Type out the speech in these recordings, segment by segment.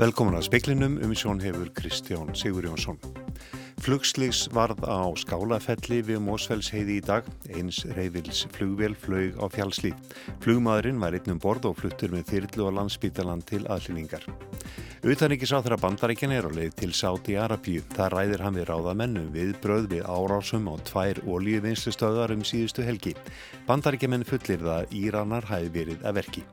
Velkomin að speiklinum um sjón hefur Kristján Sigur Jónsson. Flugslýs varð á skálafelli við Mósfellsheiði í dag. Eins reyfils flugvél flög á fjálslíð. Flugmaðurinn var einnum borð og fluttur með þyrlu og landsbítalan til aðlýningar. Utaníkisáþra bandaríkjan er á leið til Sáti Arabíu. Það ræðir hann við ráðamennum við bröð við árásum á tvær ólíuvinnslustöðar um síðustu helgi. Bandaríkjaman fullir það Íranar hæði verið að verki.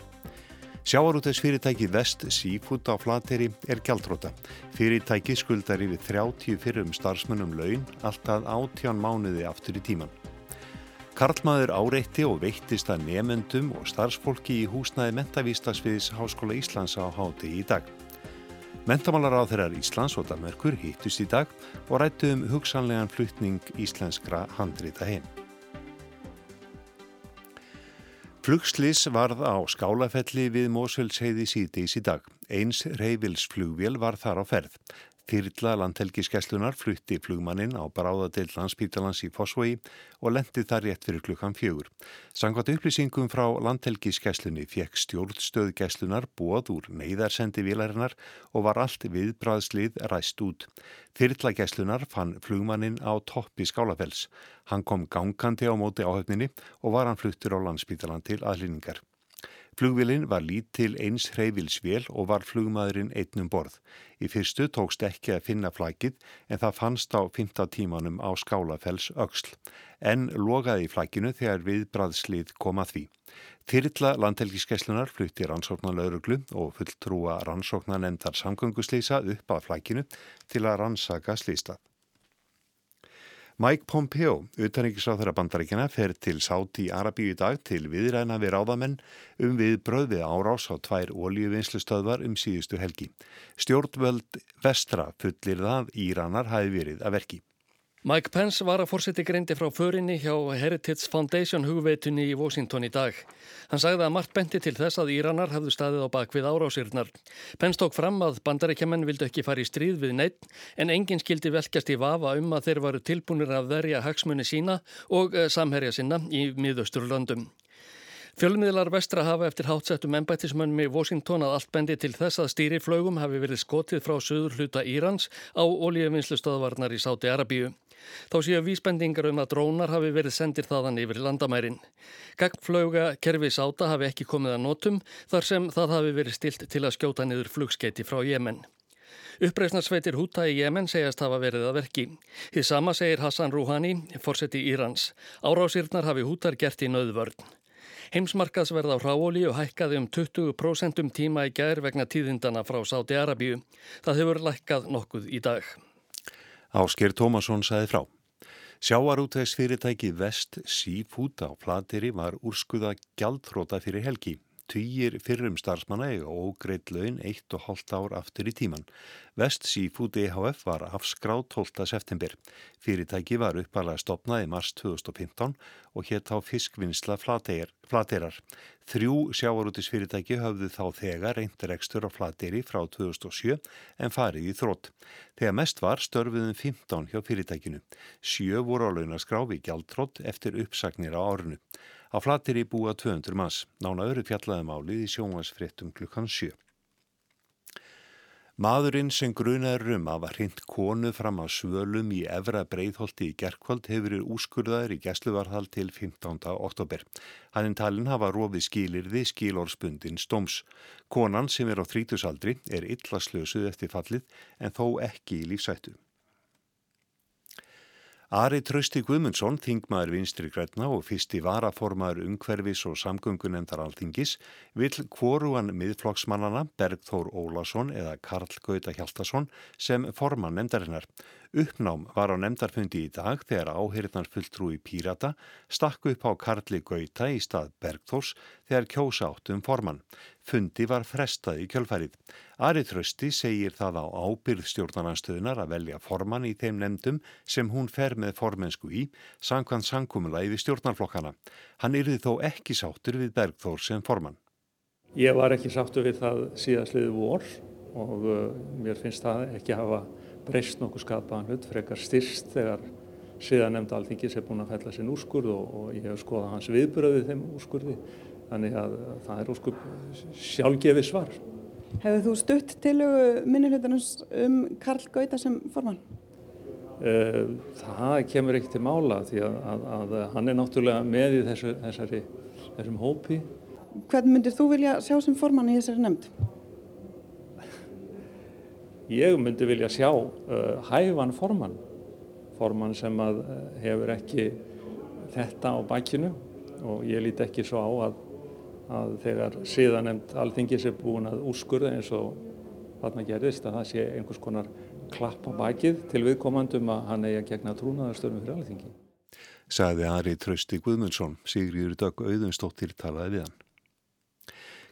Sjáarútes fyrirtæki Vest Seafood á Flateri er gjaldróta. Fyrirtæki skuldar yfir 30 fyrrum starfsmönnum laun alltaf átján mánuði aftur í tíman. Karlmaður áreitti og veittist að nefendum og starfsfólki í húsnaði mentavístasviðs Háskóla Íslands á háti í dag. Mentamálar á þeirrar Íslands og Danmarkur hittust í dag og rættu um hugsanlegan flutning íslenskra handrita heim. Flugslis varð á skálafelli við Mósvelsheiði síðdeis í dag. Eins reyfils flugvél var þar á ferð. Þyrla landhelgiskeslunar flutti flugmannin á bráðadeill landspítalans í Fossvogi og lendi þar rétt fyrir klukkan fjögur. Sangvat upplýsingum frá landhelgiskeslunni fekk stjórnstöðgeslunar bóð úr neyðarsendi vilarinnar og var allt viðbræðslið ræst út. Þyrla geslunar fann flugmannin á toppi skálafells. Hann kom gangandi á móti áhöfninni og var hann fluttur á landspítalan til aðlýningar. Flugvilin var lítil eins hreyfilsvél og var flugmaðurinn einnum borð. Í fyrstu tókst ekki að finna flagið en það fannst á 15 tímanum á skálafells auksl. En logaði flaginu þegar viðbraðslið koma því. Þyrilla landhelgiskeslunar flutti rannsóknar lauruglu og fulltrúa rannsóknar nefndar samgönguslýsa upp að flaginu til að rannsaka slýstað. Mike Pompeo, utanrikiðsáþara bandaríkjana, fer til Sáti Arabíu í dag til viðræna við ráðamenn um við bröðið árás á tvær ólíuvinnslustöðvar um síðustu helgi. Stjórnvöld vestra fullir það Íranar hafi verið að verki. Mike Pence var að fórseti greindi frá förinni hjá Heritage Foundation hugveitunni í Washington í dag. Hann sagði að margt benti til þess að Íranar hafðu staðið á bakvið árásirnar. Pence tók fram að bandarækjaman vildu ekki fara í stríð við neitt en enginn skildi velkjast í vafa um að þeir varu tilbúinir að verja hagsmunni sína og eh, samherja sinna í miðausturlöndum. Fjölmiðlar vestra hafa eftir hátsettum ennbættismönnum í Washington að allt bendi til þess að stýriflögum hafi verið skotið frá söður hluta Írans á olíuvinnslustöðvarnar í Sáti Arabíu. Þá séu vísbendingar um að drónar hafi verið sendir þaðan yfir landamærin. Gagnflöga kerfi sáta hafi ekki komið að notum þar sem það hafi verið stilt til að skjóta niður flugskeiti frá Jemen. Uppreisnarsveitir Húta í Jemen segjast hafa verið að verki. Þið sama segir Hassan Rouhani, fórseti Írans. Árásýrnar hafi Hútar gert í nöðvörn. Heimsmarkaðsverð á og hækkaði um 20% um tíma í gær vegna tíðindana frá Sáti Arabíu. Það hefur lækkað nokkuð í dag. Ásker Tómasson saði frá. Sjáarútvegs fyrirtæki Vest Seafood á Plateri var úrskuða gjaldþróta fyrir helgi. Týjir fyrrum starfsmanna eiga ógreitt laun 1,5 ár aftur í tíman. Vest Seafood EHF var afskráð 12. september. Fyrirtæki var uppalega stopnað í mars 2015 og hétt á fiskvinnsla flaterar. Þrjú sjávarútisfyrirtæki höfðu þá þegar reyndir ekstur á flateri frá 2007 en farið í þrótt. Þegar mest var störfiðum 15 hjá fyrirtækinu. Sjö voru á launaskrá við gjaldtrótt eftir uppsagnir á árunu. Á flatir í búa 200 manns. Nána öru fjallaðum álið í sjónvarsfrittum klukkan 7. Maðurinn sem grunaður um að var hreint konu fram á svölum í Evra Breitholti í gerkvöld hefur verið úskurðaður í gæsluvarðal til 15. oktober. Hanninn talin hafa rofið skilirði skilorspundin stóms. Konan sem er á þrítusaldri er illa slösuð eftir fallið en þó ekki í lífsættu. Ari Trausti Guðmundsson, þingmaður vinstri græna og fyrsti varaformaður umhverfis og samgöngunemndar alþingis, vil kvoruan miðflokksmannana Bergþór Ólason eða Karl Gauta Hjaltason sem forman nemndarinnar. Uppnám var á nemndarfundi í dag þegar áheyrðnar fulltrúi Pírata stakku upp á Karli Gauta í stað Bergþórs þegar kjósa áttum forman. Fundi var frestað í kjölfærið. Ari Trösti segir það á ábyrð stjórnarnarstöðunar að velja forman í þeim nefndum sem hún fer með formensku í, sangkvæmt sangkumulagi við stjórnarflokkana. Hann yrði þó ekki sáttur við Bergþór sem forman. Ég var ekki sáttur við það síðastliðu vor og uh, mér finnst það ekki hafa breyst nokkuð skapaðan hlut, frekar styrst þegar síðan nefnda alþingis er búin að fælla sinn úrskurð og, og ég hef skoðað hans viðbröðið þeim úrskurði þannig að það er óskup sjálfgefi svar. Hefur þú stutt tilögu minnihlutarins um Karl Gauta sem formann? Eh, það kemur ekki til mála því að, að, að hann er náttúrulega með í þessu, þessari, þessum hópi. Hvern myndir þú vilja sjá sem formann í þessari nefnd? Ég myndi vilja sjá uh, hæfan formann, formann sem að uh, hefur ekki þetta á bakkinu og ég líti ekki svo á að, að þegar síðan nefnd alþingis er búin að úrskurða eins og þarna gerðist að það sé einhvers konar klappa bakið til viðkomandum að hann eigi að gegna trúnaðarstöfum fyrir alþingi. Saði Ari Trausti Guðmundsson, Sigriður Dögg Auðunstóttir talaði við hann.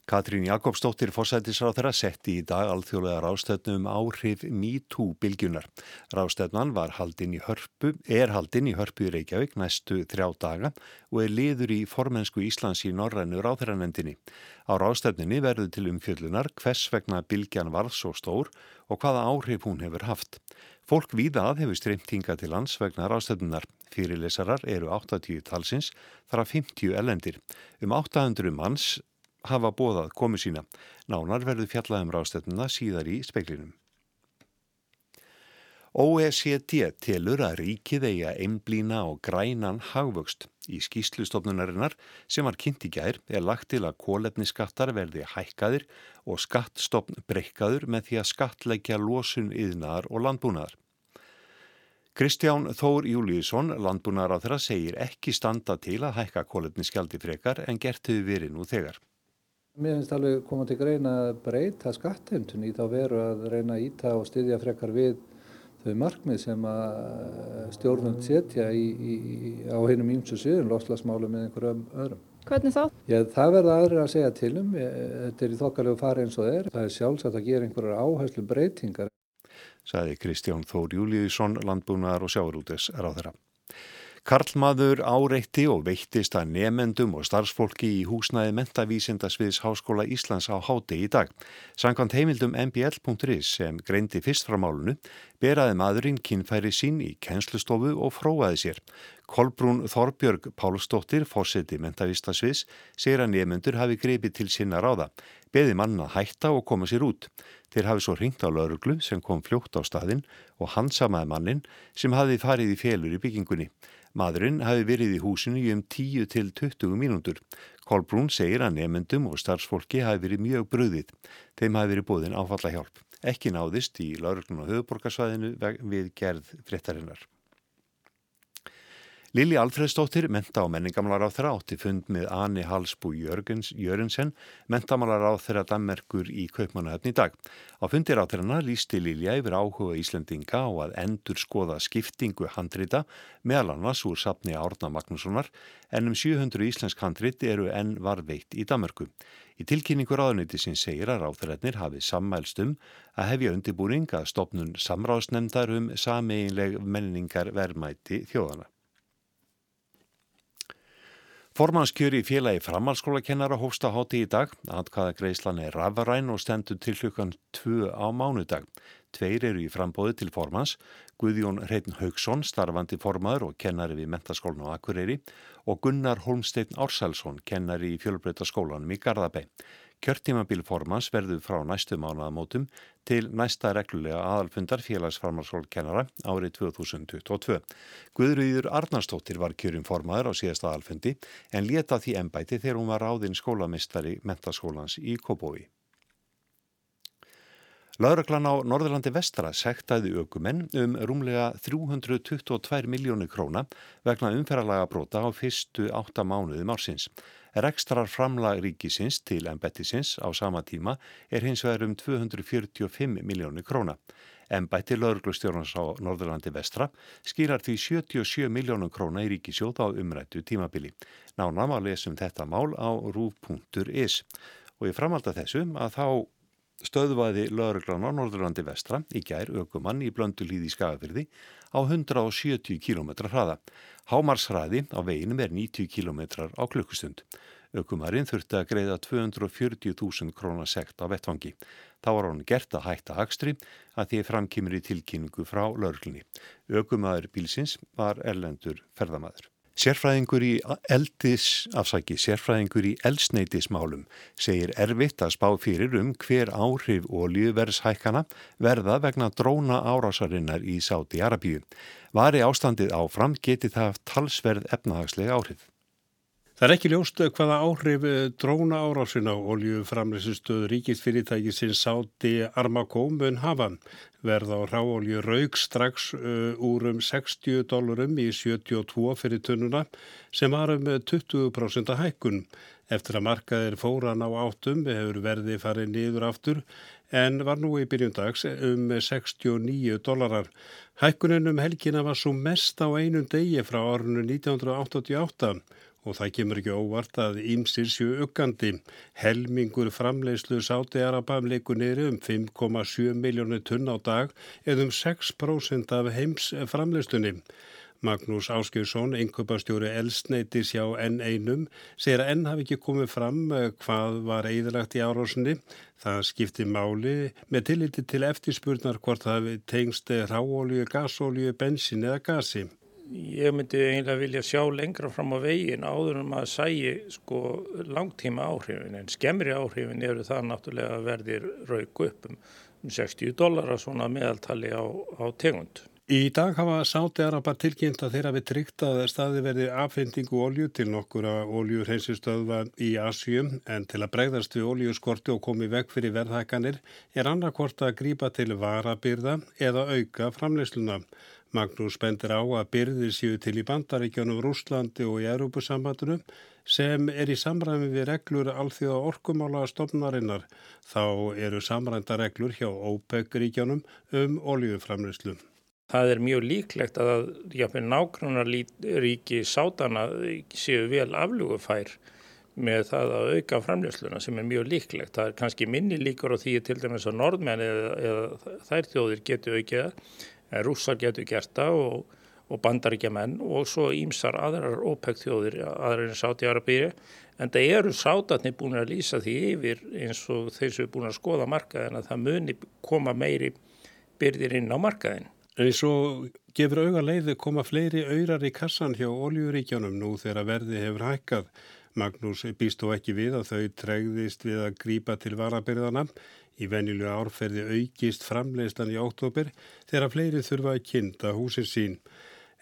Katrín Jakobsdóttir fórsættisráð þeirra setti í dag alþjóðlega rástefnum áhrif MeToo-bylgjunar. Rástefnan var haldinn í hörpu, er haldinn í hörpu í Reykjavík næstu þrjá daga og er liður í formensku Íslands í Norrænu ráþæranendinni. Á rástefninni verður til umfjöllunar hvers vegna bylgjan varð svo stór og hvaða áhrif hún hefur haft. Fólk víðað hefur streymt hinga til lands vegna rástefnunar. Fyrirlesarar eru 80 talsins, þar að 50 elendir. Um 800 manns hafa bóðað komu sína. Nánar verður fjallaðum ráðstöfnuna síðar í speiklinum. OECD telur að ríkið eiga einblína og grænan hagvöxt. Í skýslustofnunarinnar sem var kynnt í gær er lagt til að kólefniskattar verði hækkaðir og skattstofn breykaður með því að skattleggja losun yðnar og landbúnaðar. Kristján Þór Júliusson, landbúnaðar á þeirra, segir ekki standa til að hækka kólefniskjaldi frekar en gert hefur verið nú þegar. Mér finnst alveg koma til greina að breyta skattheimtun í þá veru að reyna að íta og styðja frekar við þau markmið sem að stjórnum setja í, í, á heinum ímsu síðan loslasmálu með einhverjum öðrum. Hvernig þá? Já, það verða aðrir að segja til um. Þetta er í þokkalegu fari eins og þeir. Það er sjálfsagt að gera einhverjar áherslu breytingar. Saði Kristján Þór Júliusson, landbúnaðar og sjáurútes ráðara. Karlmaður áreitti og veittist að nefendum og starfsfólki í húsnæði mentavísindasviðs Háskóla Íslands á háti í dag. Sankant heimildum mbl.is sem greindi fyrst frá málunu beraði maðurinn kynfæri sín í kennslustofu og fróaði sér. Kolbrún Þorbjörg Pálsdóttir, fórseti mentavísindasviðs, segir að nefendur hafi greipið til sinna ráða. Beði manna hætta og koma sér út. Þeir hafi svo ringt á lauruglu sem kom fljótt á staðinn og hansamaði mannin sem hafi farið í félur í byggingunni. Madurinn hafi verið í húsinu í um 10 til 20 mínútur. Kolbrún segir að nefnendum og starfsfólki hafi verið mjög bröðið. Þeim hafi verið bóðin áfalla hjálp. Ekki náðist í lauruglun og höfuborgarsvæðinu við gerð fréttarinnar. Lili Alfredsdóttir, menta og menningamlar á þeirra átti fund með Ani Halsbú Jörgens, Jörgensen, mentamalar á þeirra dammerkur í Kaupmannahöfn í dag. Á fundir á þeirra lísti Lilja yfir áhuga Íslandinga á að endur skoða skiptingu handrita meðal annars úr sapni Árna Magnússonar en um 700 íslensk handrit eru enn varveitt í dammerku. Í tilkynningur áðuniti sem segir að ráþrætnir hafi sammælst um að hefja undirbúring að stopnun samráðsnemndar um sameinleg menningar verðmæti þjóðana. Formannskjöri félagi framhalskólakennara hófsta háti í dag. Atkvaða greislan er rafaræn og stendur til klukkan 2 á mánudag. Tveir eru í frambóði til formans. Guðjón Reitn Haugsson, starfandi formaður og kennari við mentaskólinu á Akureyri og Gunnar Holmstein Ársælsson, kennari í fjölbreytaskólanum í Garðabæ. Kjörtímabil formans verður frá næstu mánuðamótum til næsta reglulega aðalfundar félagsfarmarskólkennara árið 2022. Guðrýður Arnarstóttir var kjörum formaður á síðasta aðalfundi en leta því ennbæti þegar hún var ráðinn skólamistari mentaskólans í Kóbói. Lauraglan á Norðurlandi vestra sektaði aukumenn um rúmlega 322 miljónu króna vegna umferralaga brota á fyrstu átta mánuðum ársins. Rekstrar framlag ríkisins til embættisins á sama tíma er hins vegar um 245 miljónu króna. Embætti lauruglustjórnans á Norðurlandi vestra skýrar því 77 miljónum króna í ríkisjóð á umrættu tímabili. Nánam að lesum þetta mál á rúf.is og ég framalda þessum að þá stöðvaði lauruglan á Norðurlandi vestra í gær aukumann í blöndulíði skafafyrði á 170 km hraða. Hámarsraði á veginum er 90 km á klukkustund. Aukumarinn þurfti að greiða 240.000 krónar sekt á vettvangi. Þá var hann gert að hætta hagstri að því framkymur í tilkynningu frá lauruglunni. Aukumæður bílsins var erlendur ferðamæður. Sérfræðingur í eldis, afsaki, sérfræðingur í eldsneitismálum segir erfitt að spá fyrir um hver áhrif ólíuverðshækana verða vegna dróna árásarinnar í Sáti Arabíu. Vari ástandið áfram geti það talsverð efnahagslega áhrif. Það er ekki ljóst hvaða áhrif eh, dróna árásin á oljuframleysustöð ríkisfyrirtæki sem sáti Armakó mun hafa. Verð á ráolju raug strax uh, úr um 60 dólarum í 72 fyrir tunnuna sem var um 20% hækkun. Eftir að markaðir fóran á áttum hefur verði farið niður aftur en var nú í byrjundags um 69 dólarar. Hækkunin um helgina var svo mest á einum degi frá orðinu 1988 og það kemur ekki óvart að ímsir séu uggandi. Helmingur framleiðslu sáti Arabam leikur neyri um 5,7 miljónu tunn á dag eða um 6% af heims framleiðslunni. Magnús Áskjörsson, einnkjöpastjóri Elsneitis hjá N1, segir að N hafi ekki komið fram eh, hvað var eðalagt í árásinni. Það skipti máli með tilliti til eftirspurnar hvort það tengst ráolju, gasolju, bensin eða gasi ég myndi eiginlega vilja sjá lengra fram á vegin áður en maður sægi sko langtíma áhrifin en skemmri áhrifin eru það náttúrulega verðir rauk upp um 60 dólar að svona meðaltali á, á tegund. Í dag hafa Sáti-Arabar tilkynnt að þeirra við tryggt að staði verði affendingu olju til nokkura oljurheinsistöðva í Asjum en til að bregðast við oljuskorti og komi veg fyrir verðhækkanir er annarkort að grípa til varabyrða eða auka framleysluna. Magnús bendir á að byrðir séu til í bandaríkjónum Rúslandi og í Europasambandunum sem er í samræmi við reglur alþjóða orkumála stofnarinnar. Þá eru samrænda reglur hjá OPEC-ríkjónum um oljuframlýslu. Það er mjög líklegt að nágrunnaríki sátana séu vel aflugufær með það að auka framlýsluna sem er mjög líklegt. Það er kannski minni líkur á því til dæmis að norðmenn eða, eða þær þjóðir getur aukið rússar getur gert það og, og bandaríkja menn og svo ímsar aðrar OPEC þjóðir, aðrar en Sáti-Arabíri en það eru sátatni búin að lýsa því yfir eins og þeir sem er búin að skoða markaðin að það muni koma meiri byrðir inn á markaðin. En svo gefur auga leiði koma fleiri auðrar í kassan hjá oljuríkjónum nú þegar verði hefur hækkað. Magnús býst þó ekki við að þau tregðist við að grípa til varabyrðana Í venjulega árferði aukist framleyslan í óttobir þegar fleiri þurfa að kynnta húsin sín.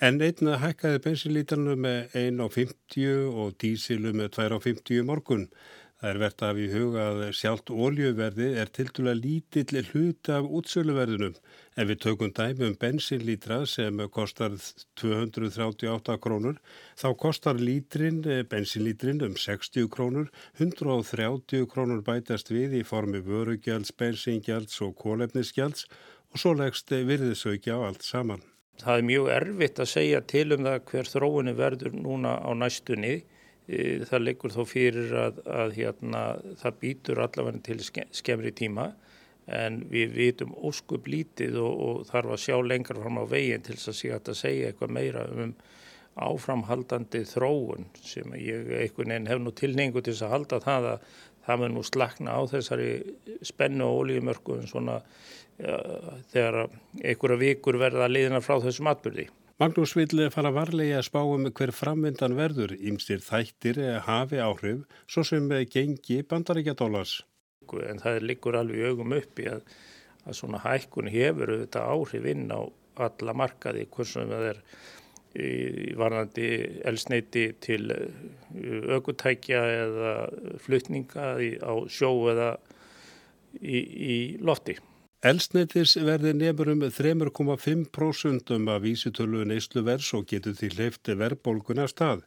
En einna hækkaði bensinlítarnu með 1,50 og dísilu með 2,50 morgun. Það er verðt af í huga að sjálft óljöverði er til dæla lítill hlut af útsöluverðinum. Ef við tökum dæmi um bensinlítra sem kostar 238 krónur, þá kostar lítrin, eh, bensinlítrin um 60 krónur, 130 krónur bætast við í formi vörugjalds, bensingjalds og kólefnisgjalds og svo leggst virðisauki á allt saman. Það er mjög erfitt að segja til um það hver þróunni verður núna á næstunni. E, það liggur þó fyrir að, að hérna, það býtur allavega til skemmri tíma en við vitum óskup lítið og, og þarf að sjá lengar fram á veginn til þess að, að segja eitthvað meira um áframhaldandi þróun sem ég einhvern veginn hef nú tilningu til þess að halda það að það mun nú slakna á þessari spennu og ólíumörku en svona ja, þegar einhverja vikur verða liðina frá þessum atbyrði. Magnús vil fara varlega að spá um hver framvindan verður, ímstir þættir hafi áhrif, svo sem gengi bandaríkjadólars. En það liggur alveg augum uppi að, að svona hækkun hefur auðvitað áhrif inn á alla markaði, hversum það er varðandi elsneiti til aukutækja eða flutninga á sjó eða í, í lofti. Elsneitis verði nefnur um 3,5% af vísitölu neysluverðs og getur því hleyfti verðbólguna stað.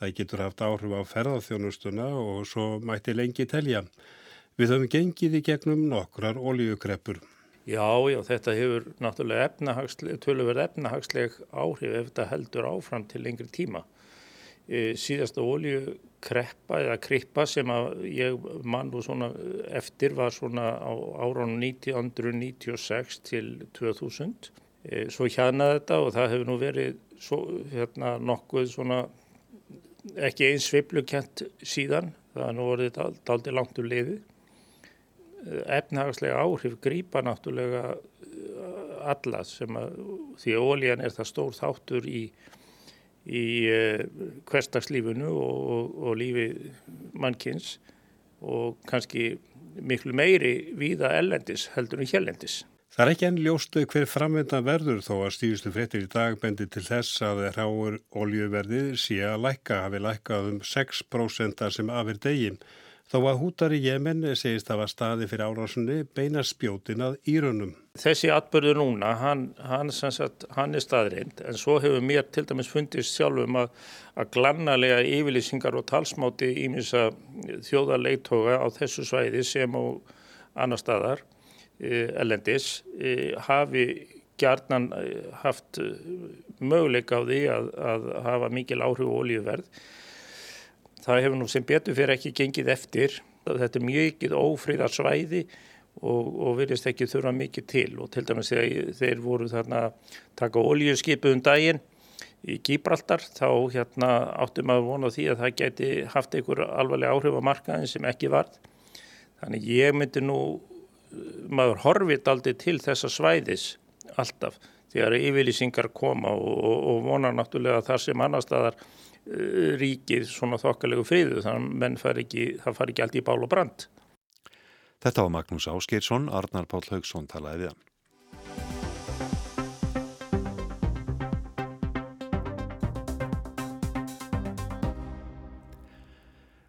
Það getur haft áhrif á ferðarþjónustuna og svo mætti lengi telja. Við höfum gengið í gegnum nokkrar oljukreppur. Já, já, þetta hefur náttúrulega töluverð efnahagsleg áhrif ef þetta heldur áfram til lengri tíma. E, síðasta oljukreppa eða krippa sem ég mann og svona eftir var svona á áránum 1996 til 2000 e, svo hérna þetta og það hefur nú verið svo, hérna nokkuð svona ekki eins sveiplukent síðan. Það er nú orðið aldrei langt úr liði. Efnahagslega áhrif grýpa náttúrulega alla sem að því að ólíjan er það stór þáttur í í uh, hverstagslífunu og, og, og lífi mannkins og kannski miklu meiri víða ellendis heldur en hjellendis. Það er ekki enn ljóstu hver framvendan verður þó að stíðustu frettir í dag bendi til þess að ráur oljuverðið sé að lækka, hafi lækkað um 6% sem afir degin. Þó að hútar í Jemen segist að var staði fyrir árásunni beina spjótin að írunum. Þessi atbyrðu núna, hann, hann, sagt, hann er staðreind en svo hefur mér til dæmis fundist sjálfum að, að glannalega yfirlýsingar og talsmáti ímins að þjóðarleiktoga á þessu svæði sem á annar staðar ellendis e, hafi gjarnan e, haft möguleika á því að, að hafa mikil áhrif og olíuverð. Það hefur nú sem betur fyrir ekki gengið eftir. Þetta er mjög ófríðar svæði og, og verðist ekki þurfa mikið til og til dæmis þegar þeir voru þarna taka olíuskipu um daginn í Gíbraltar þá hérna áttum að vona því að það geti haft einhver alvarleg áhrif á markaðin sem ekki varð. Þannig ég myndi nú maður horfið aldrei til þessa svæðis alltaf þegar yfirlýsingar koma og, og, og vonar náttúrulega þar sem annar staðar ríkið svona þokkalegu friðu þannig að far ekki, það far ekki allt í bál og brand. Þetta var Magnús Áskeirsson, Arnar Pál Haugsson talaði við hann.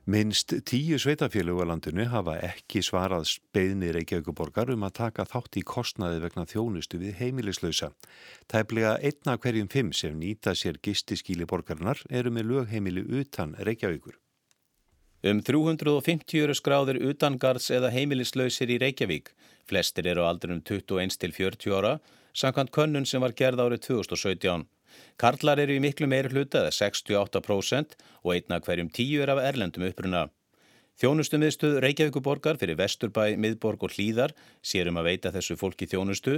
Minst tíu sveitafélugalandinu hafa ekki svarað beðni Reykjavíkuborgar um að taka þátt í kostnaði vegna þjónustu við heimilislausa. Tæplega einna hverjum fimm sem nýta sér gistiskíli borgarnar eru með lögheimili utan Reykjavíkur. Um 350 eru skráðir utangards eða heimilislausir í Reykjavík. Flestir eru á aldrinum 21 til 40 ára, samkvæmt könnun sem var gerð árið 2017. Karlar eru í miklu meir hluta eða 68% og einna hverjum tíu er af erlendum uppruna. Þjónustu miðstuð Reykjavíkuborgar fyrir Vesturbæ, Miðborg og Hlýðar sérum að veita þessu fólki þjónustu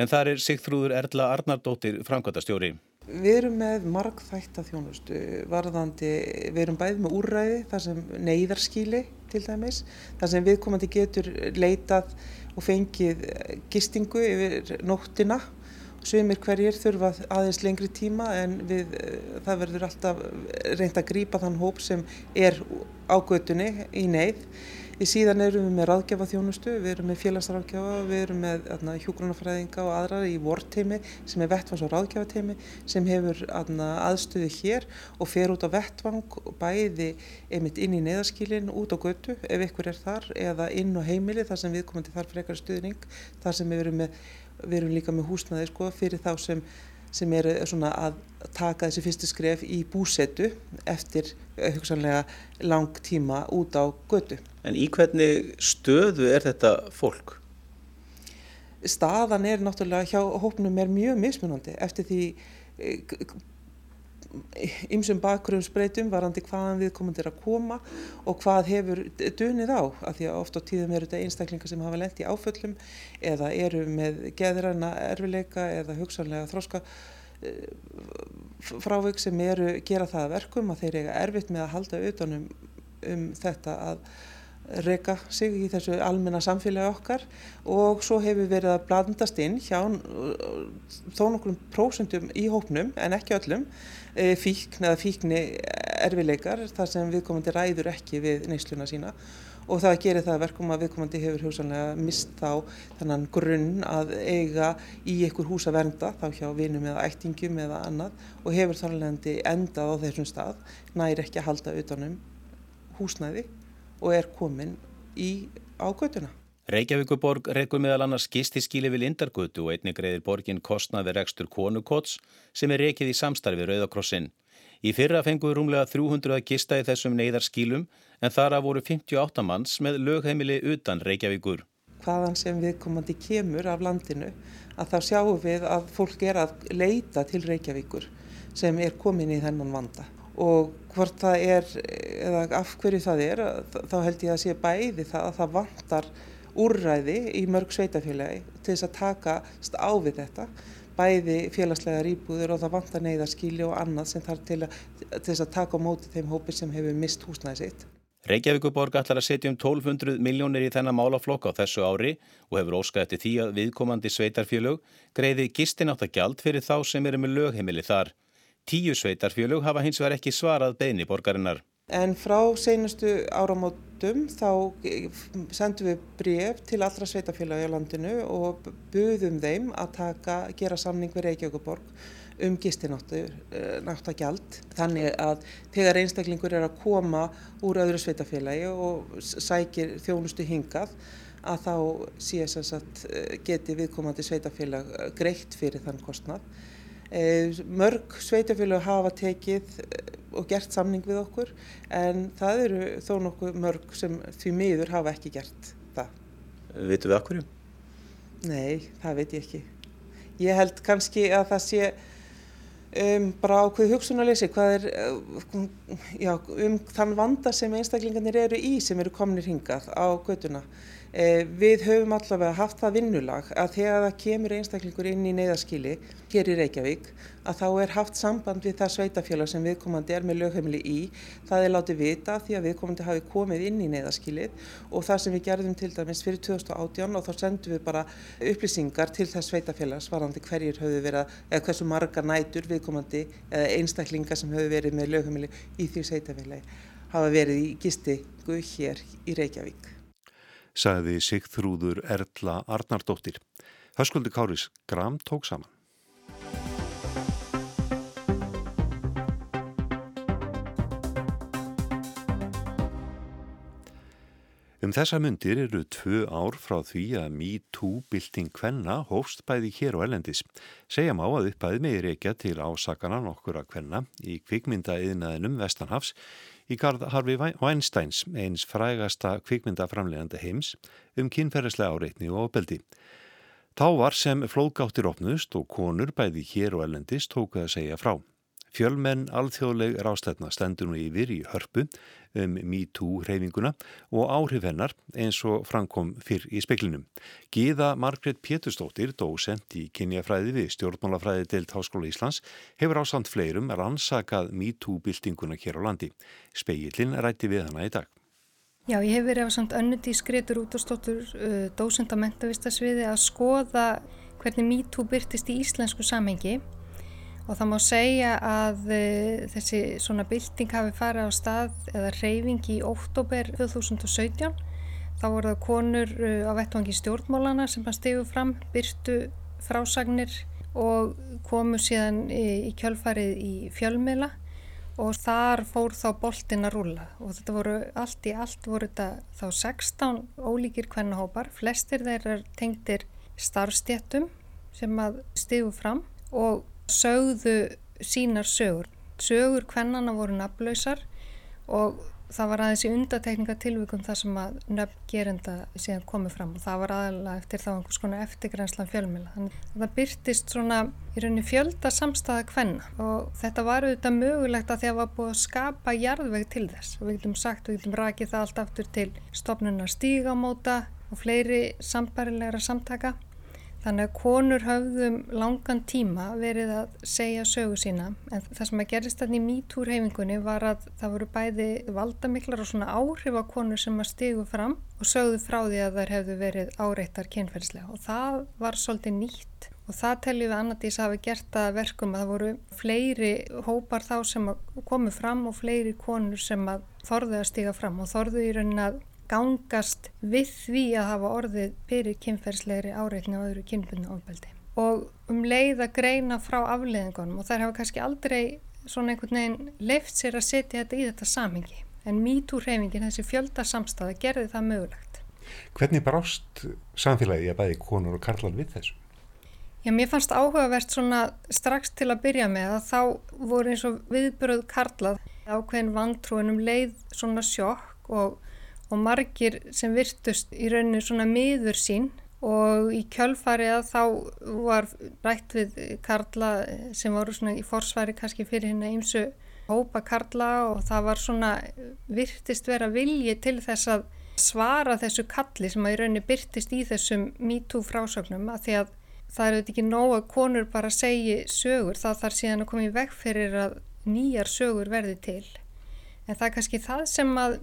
en þar er Sigþrúður Erla Arnardóttir framkvæmtastjóri. Við erum með margþætta þjónustu varðandi, við erum bæðið með úrræði þar sem neyðarskíli til dæmis, þar sem viðkomandi getur leitað og fengið gistingu yfir nóttina Sumir hverjir þurfa aðeins lengri tíma en við, eh, það verður alltaf reynd að grýpa þann hóp sem er á götunni í neyð. Í síðan erum við með ráðgjafa þjónustu, við erum með félagsráðgjafa, við erum með hjógrunafræðinga og aðrar í vorteimi sem er vettvans- og ráðgjafateimi sem hefur aðna, aðstöðu hér og fer út á vettvang bæði einmitt inn í neyðarskílinn út á götu ef ykkur er þar eða inn á heimili þar sem við komum til þar frekar stuðning, þar sem við erum með við erum líka með húsnaði sko, fyrir þá sem, sem eru að taka þessi fyrstu skref í búsetu eftir eh, hugsanlega lang tíma út á götu. En í hvernig stöðu er þetta fólk? Staðan er náttúrulega hjá hópnum er mjög mismunandi eftir því eh, ymsum bakgrunnsbreytum varandi hvaðan við komum til að koma og hvað hefur dunið á af því að oft á tíðum eru þetta einstaklingar sem hafa lendt í áföllum eða eru með geðræna erfileika eða hugsanlega þróska eh, frávik sem eru gera það verkum að þeir eiga erfitt með að halda utanum um þetta að reyka sig í þessu almenna samfélagi okkar. Og svo hefur verið að blandast inn hjá þó nokkrum prósundum í hópnum en ekki öllum e, fíkn eða fíkni erfileikar þar sem viðkomandi ræður ekki við neysluna sína. Og það gerir það verkum að viðkomandi hefur hugsanlega mist þá þannan grunn að eiga í einhver hús að vernda þá hjá vinum eða ættingum eða annað og hefur þarlegandi endað á þessum stað næri ekki að halda utanum húsnæði og er komin í ágötuna. Reykjavíkuborg reykur meðal annars gistískíli við Lindargötu og einnig greiðir borgin kostnað við rekstur konukots sem er reykið í samstarfi Rauðakrossin. Í fyrra fenguðu rúmlega 300 að gista í þessum neyðarskílum en þar að voru 58 manns með lögheimili utan Reykjavíkur. Hvaðan sem viðkomandi kemur af landinu að þá sjáum við að fólk er að leita til Reykjavíkur sem er komin í þennan vanda og hvort það er, eða af hverju það er, þá held ég að sé bæði það að það vantar úrræði í mörg sveitafélagi til þess að taka á við þetta, bæði félagslega rýbúður og það vantar neyðarskíli og annað sem þarf til, til þess að taka á móti þeim hópi sem hefur mist húsnæði sitt. Reykjavíkuborg ætlar að setja um 1200 miljónir í þennan málaflokk á þessu ári og hefur óskað eftir því að viðkomandi sveitarfélög greiði gistináttagjald fyrir þá sem eru með lögheimili þar. Tíu sveitarfjölug hafa hins vegar ekki svarað beini borgarinnar. En frá seinustu áramótum þá sendum við bref til allra sveitafélagi á landinu og buðum þeim að taka, gera samning við Reykjavíkuborg um gistináttagjald. Þannig að þegar einstaklingur er að koma úr öðru sveitafélagi og sækir þjónustu hingað að þá sé sagt, geti viðkomandi sveitafélag greitt fyrir þann kostnað. Mörg sveitafélag hafa tekið og gert samning við okkur en það eru þó nokkuð mörg sem því miður hafa ekki gert það. Vitu við akkurju? Nei, það veit ég ekki. Ég held kannski að það sé um, bara ákveð hugsunarleysi hvað er já, um þann vanda sem einstaklingarnir eru í sem eru komnir hingað á göduna. Eh, við höfum allavega haft það vinnulag að þegar það kemur einstaklingur inn í neyðaskili hér í Reykjavík að þá er haft samband við það sveitafélag sem viðkomandi er með lögheimili í. Það er látið vita því að viðkomandi hafi komið inn í neyðaskilið og það sem við gerðum til dæmis fyrir 2018 og þá sendum við bara upplýsingar til þess sveitafélags varandi hverjir höfðu verið eða hversu margar nætur viðkomandi eða einstaklingar sem höfðu verið með lögheimili í því sveitafélagi hafa verið í gistingu hér í Reykjavík sagði Sigþrúður Erla Arnardóttir. Höskuldi Káris Gram tók saman. Um þessa myndir eru tvö ár frá því að MeToo-bylting kvenna hófst bæði hér og erlendis. Segja má að uppæði meðir ekki til ásakana nokkur að kvenna í kvikmyndaðiðnaðinum Vestanhafs í garð Harfi Weinsteins, eins frægasta kvikmyndaframlegandi heims, um kynferðislega áreitni og ábeldi. Þá var sem flóðgáttir opnust og konur bæði hér og ellendist tókuð að segja frá. Fjölmenn alþjóðleg rástætna stendur nú yfir í hörpu um MeToo-hreyfinguna og áhrif hennar eins og framkom fyrr í speklinum. Gíða Margret Péturstóttir, dósent í kynjafræði við stjórnmálafræði deilt Háskóla Íslands, hefur ásand fleirum rannsakað MeToo-byltinguna hér á landi. Speillin rætti við hana í dag. Já, ég hef verið á samt önnudi skreitur út á stóttur uh, dósent á mentavistasviði að skoða hvernig MeToo byrtist í íslensku samhengi og það má segja að uh, þessi svona bylting hafi farið á stað eða reyfing í óttóber 2017 þá voru það konur uh, á vettvangi stjórnmólana sem hann stegu fram byrtu frásagnir og komu síðan í, kjölfarið í fjölmiðla. Og þar fór þá boltin að rúla og þetta voru allt í allt voru þetta þá 16 ólíkir kvennahópar, flestir þeir er tengtir starfstjéttum sem að stegu fram. Og sögðu sínar sögur. Sögur hvernana voru nafnlausar og það var aðeins í undatekningatilvíkum þar sem að nöfn gerenda síðan komið fram og það var aðalega eftir þá einhvers konar eftirgrænslan fjölmila. Þannig að það byrtist svona í rauninni fjölda samstæða hvenna og þetta var auðvitað mögulegt að því að það var búið að skapa jarðveg til þess og við getum sagt, við getum rakið það allt aftur til stofnunar stígamóta og fleiri sambarilegra samtaka Þannig að konur höfðum langan tíma verið að segja sögu sína. En það sem að gerist þarna í mítúrhefingunni var að það voru bæði valdamiklar og svona áhrif á konur sem að stigu fram og sögðu frá því að þær hefðu verið áreittar kynferðslega og það var svolítið nýtt. Og það teljum við annardís að hafa gert að verkum að það voru fleiri hópar þá sem komu fram og fleiri konur sem að þorðu að stiga fram og þorðu í raunin að gangast við því að hafa orðið fyrir kynferðslegri áreitni og öðru kynbunni ofbeldi. Og um leið að greina frá afleðingunum og þær hafa kannski aldrei svona einhvern veginn leift sér að setja þetta í þetta samhengi. En MeToo-hreyfingin, þessi fjöldasamstaða, gerði það mögulegt. Hvernig brást samfélagi að bæði konur og karlar við þessu? Já, mér fannst áhugavert svona strax til að byrja með að þá voru eins og viðbröð karlað ákveðin vantrúinum leið svona sjokk og og margir sem virtust í rauninu svona miður sín og í kjölfarið þá var rætt við Karla sem voru svona í forsværi kannski fyrir hérna ímsu hópa Karla og það var svona virtist vera vilji til þess að svara þessu kalli sem að í rauninu byrtist í þessum MeToo frásögnum að því að það er auðvitað ekki nóg að konur bara segi sögur þá þarf síðan að koma í veg fyrir að nýjar sögur verði til. En það er kannski það sem að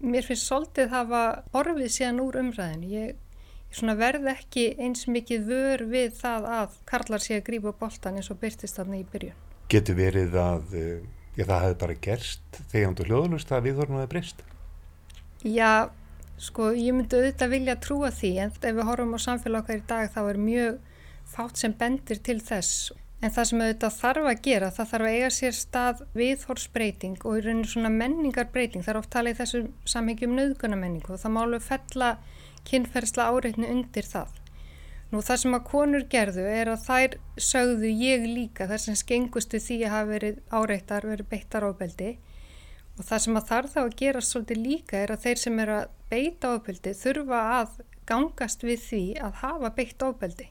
mér finnst svolítið hafa orfið síðan úr umræðinu. Ég, ég verð ekki eins mikið vör við það að karlar sé að grípa bóltan eins og byrtist þarna í byrjun. Getur verið að uh, já, það hefði bara gerst þegar þú hljóðlust að viðhorfum hefði breyst? Já, sko, ég myndi auðvitað vilja trúa því en ef við horfum á samfélag okkar í dag þá er mjög fátt sem bendir til þess En það sem auðvitað þarf að gera, það þarf að eiga sér stað viðhorsbreyting og í rauninu svona menningarbreyting. Það er oft talið í þessum samhengjum nöðgunamenningu og það má alveg fella kynferðsla áreitni undir það. Nú það sem að konur gerðu er að þær sögðu ég líka þar sem skengustu því að hafa verið áreittar, verið beittar ábeldi og það sem að þarf þá að gera svolítið líka er að þeir sem eru að beita ábeldi þurfa að gangast við því að hafa beitt ábeldi.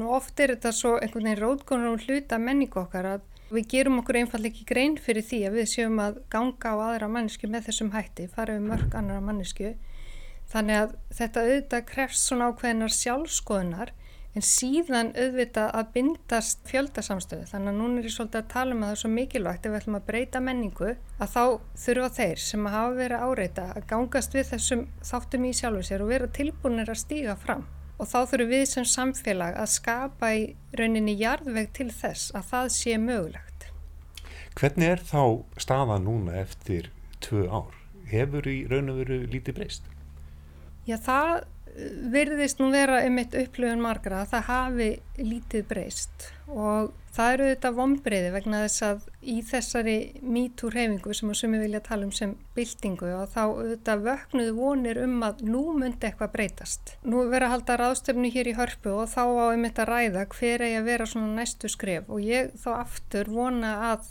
Nú oft er þetta svo einhvern veginn rótgónar og hluta menningu okkar að við gerum okkur einfall ekki grein fyrir því að við séum að ganga á aðra mannesku með þessum hætti, fara við mörg annara mannesku Þannig að þetta auðvitað krefst svona ákveðinar sjálfskoðunar en síðan auðvitað að bindast fjöldasamstöðu. Þannig að núna er ég svolítið að tala um að það er svo mikilvægt ef við ætlum að breyta menningu að þá þurfa þeir sem hafa verið áreita að gangast við þessum þáttum í sjálfu sér og vera tilbúinir að stíga fram. Og þá þurfum við sem samfélag að skapa í rauninni jarðveg til þess að það sé mögulegt. Hvernig er þá staða núna eftir tvö ár? Hefur í raun og veru lítið breyst? Já, það virðist nú vera um eitt upplöfun margra að það hafi lítið breyst og það eru þetta vonbreyði vegna þess að í þessari MeToo reyfingu sem að sumi vilja tala um sem byltingu og þá þetta vöknuð vonir um að nú myndi eitthvað breytast. Nú vera að halda ráðstöfnu hér í hörpu og þá á um þetta ræða hver eigi að vera svona næstu skref og ég þá aftur vona að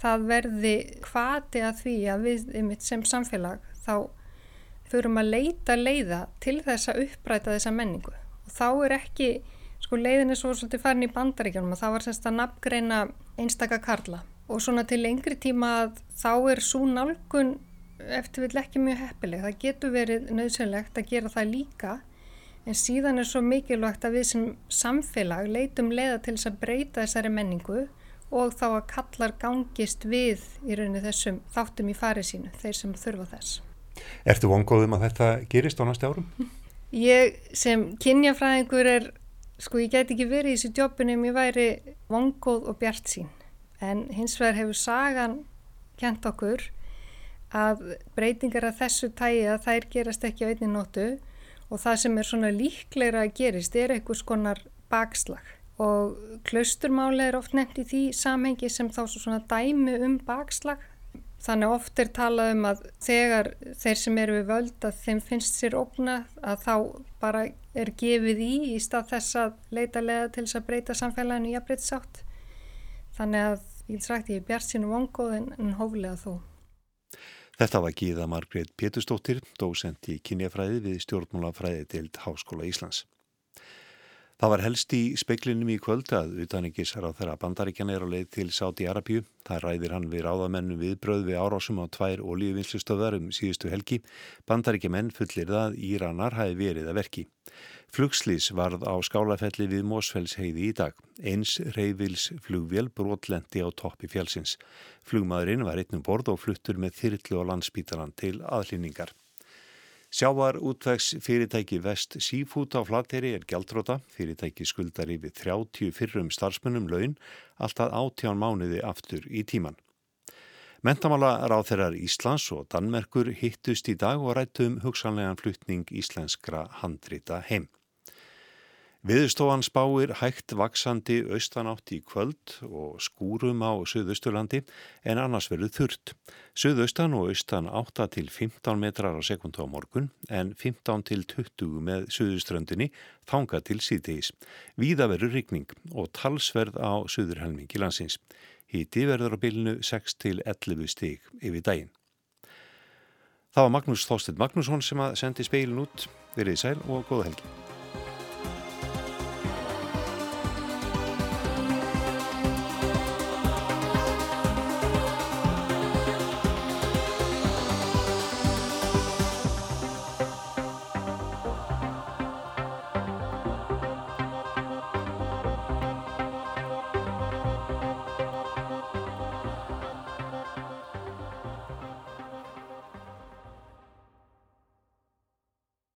það verði hvati að því að við um eitt sem samfélag þá þurfum að leita leiða til þess að uppræta þessa menningu. Og þá er ekki, sko leiðin er svo svolítið farin í bandaríkjum og þá var semst að nafngreina einstaka karla. Og svona til lengri tíma að þá er svo nálgun eftir vill ekki mjög heppileg, það getur verið nöðsynlegt að gera það líka en síðan er svo mikilvægt að við sem samfélag leitum leiða til þess að breyta þessari menningu og þá að kallar gangist við í rauninu þessum þáttum í farið sínu, þeir sem þurfa þess. Ertu vongóðum að þetta gerist á næstu árum? Ég sem kynjafræðingur er, sko ég get ekki verið í þessu jobbunum, ég væri vongóð og bjart sín. En hins vegar hefur sagan kent okkur að breytingar af þessu tægi að þær gerast ekki á einni nótu og það sem er svona líklegra að gerist er einhvers konar bakslag og klausturmáli er oft nefnt í því samhengi sem þá svona dæmi um bakslag Þannig oft er talað um að þegar þeir sem eru við völd að þeim finnst sér ógna að þá bara er gefið í í stað þess að leita leða til þess að breyta samfélaginu í að breyta sátt. Þannig að ég sagt ég er bjart sínum vongóð en hóflega þó. Þetta var Gíða Margreit Pétustóttir, dósent í kynjafræði við stjórnmálafræði til Háskóla Íslands. Það var helst í speiklinum í kvöld að utanengisar á þeirra bandaríkjan er á leið til Sáti Arabíu. Það ræðir hann við ráðamennu viðbröð við árásum á tvær olíuvinnslustöðar um síðustu helgi. Bandaríkjaman fullir það Íranar hafi verið að verki. Flugslís varð á skálafelli við Mósfells heiði í dag. Eins reyfils flugvél brotlendi á toppi fjálsins. Flugmaðurinn var einnum borð og fluttur með þyrrlu á landsbítalan til aðlýningar. Sjávar útvegs fyrirtæki Vest Seafood á flateri er gjaldróta. Fyrirtæki skuldar yfir 30 fyrrum starfsmunum laun alltaf átján mánuði aftur í tíman. Mentamála ráð þeirrar Íslands og Danmerkur hittust í dag og rættum hugsanlegan flutning íslenskra handrita heim. Viðstofan spáir hægt vaksandi austanátt í kvöld og skúrum á Suðausturlandi en annars verður þurrt. Suðaustan og austan 8 til 15 metrar á sekundu á morgun en 15 til 20 með Suðuströndinni þanga til síðdeis. Víða verður rigning og talsverð á Suðurhelmingi landsins. Híti verður á bylnu 6 til 11 stig yfir daginn. Það var Magnús Þóstedt Magnússon sem að sendi speilin út. Verið sæl og góða helgi.